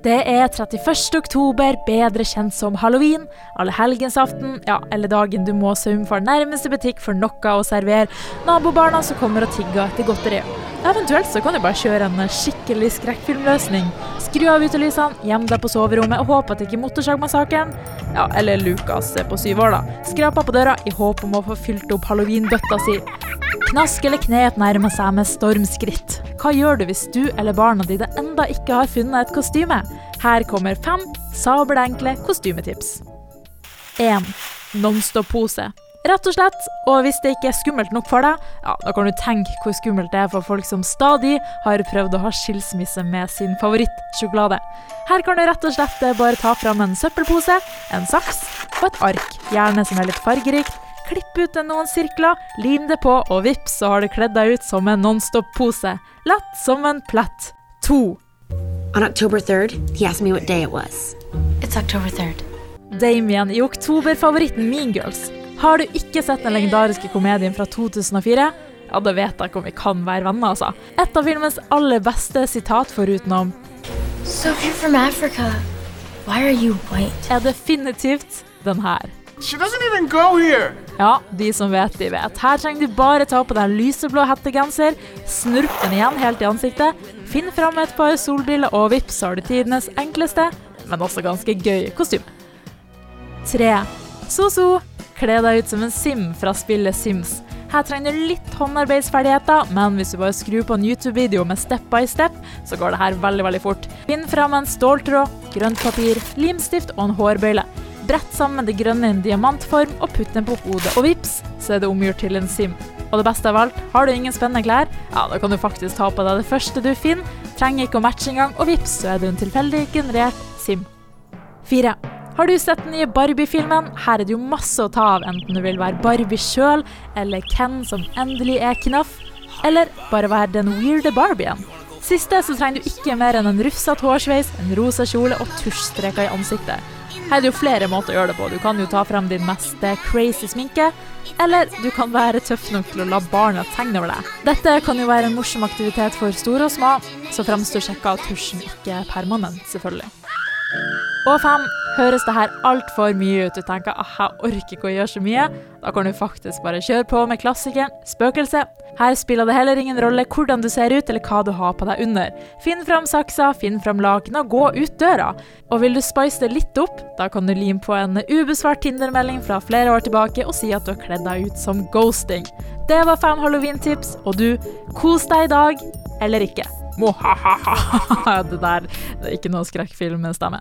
Det er 31. oktober, bedre kjent som halloween, allehelgensaften, ja, eller dagen du må sømme for nærmeste butikk for noe å servere nabobarna som kommer og tigger etter godteri. Eventuelt så kan du bare kjøre en skikkelig skrekkfilmløsning. Skru av utelysene, gjem deg på soverommet og håp at ikke Motorsagmassakren, ja, eller Lukas på syv år, da, skraper på døra i håp om å få fylt opp halloween-bøtta si. Knask eller knet nærmer seg med stormskritt. Hva gjør du hvis du eller barna dine enda ikke har funnet et kostyme? Her kommer fem sabelenkle kostymetips. 1. Nonstop-pose. Rett og slett, og hvis det ikke er skummelt nok for deg, ja, da kan du tenke hvor skummelt det er for folk som stadig har prøvd å ha skilsmisse med sin favorittsjokolade. Her kan du rett og slett bare ta fram en søppelpose, en saks og et ark, gjerne som er litt fargerikt, Klipp ut noen sirkler, lim det på, og vips, så har du kledd deg ut som en Nonstop-pose. Lett som en plett. To. On October 3rd, he asked me what day it was. It's October 3rd. Damien i oktoberfavoritten Mean Girls. Har du ikke sett den legendariske komedien fra 2004? Ja, da vet jeg ikke om vi kan være venner, altså. Et av filmens aller beste sitat forutenom So if you're from Africa, why are you white? er definitivt den her. She doesn't even go here. Ja, de som vet, de vet. Her trenger du bare ta på deg lyseblå hettegenser, snurp den igjen helt i ansiktet, finn fram et par solbriller, og vips, har du tidenes enkleste, men også ganske gøy kostyme. 3. So-so. Kle deg ut som en Sim fra spillet Sims. Her trenger du litt håndarbeidsferdigheter, men hvis du bare skrur på en YouTube-video med step by step, så går det her veldig veldig fort. Finn fram en ståltråd, grønt papir, limstift og en hårbøyle. Brett sammen det grønne i en diamantform og putt den på hodet. Og vips, så er det omgjort til en sim. Og det beste av alt, har du ingen spennende klær, ja, da kan du faktisk ta på deg det første du finner. Trenger ikke å matche engang, og vips, så er du en tilfeldig generert sim. 4. Har du sett den nye Barbie-filmen? Her er det jo masse å ta av, enten du vil være Barbie sjøl, eller Ken som endelig er knaff, eller bare være den weirde Barbien. Siste så trenger du ikke mer enn en rufsete hårsveis, en rosa kjole og tusjstreker i ansiktet. Her er det jo flere måter å gjøre det på. Du kan jo ta frem din mest crazy sminke, eller du kan være tøff nok til å la barna tegne over deg. Dette kan jo være en morsom aktivitet for store og små, så fremst du sjekker at tusjen ikke er permanent, selvfølgelig. Og fem, høres det her altfor mye ut, du tenker at jeg orker ikke å gjøre så mye, da kan du faktisk bare kjøre på med klassikeren Spøkelse. Her spiller det heller ingen rolle hvordan du ser ut eller hva du har på deg under. Finn fram saksa, finn fram laken og gå ut døra. Og vil du spice det litt opp, da kan du lime på en ubesvart Tinder-melding fra flere år tilbake og si at du har kledd deg ut som ghosting. Det var fem halloween-tips, og du, kos deg i dag, eller ikke. Mohahaha. Det der det er ikke noe skrekkfilmstemme.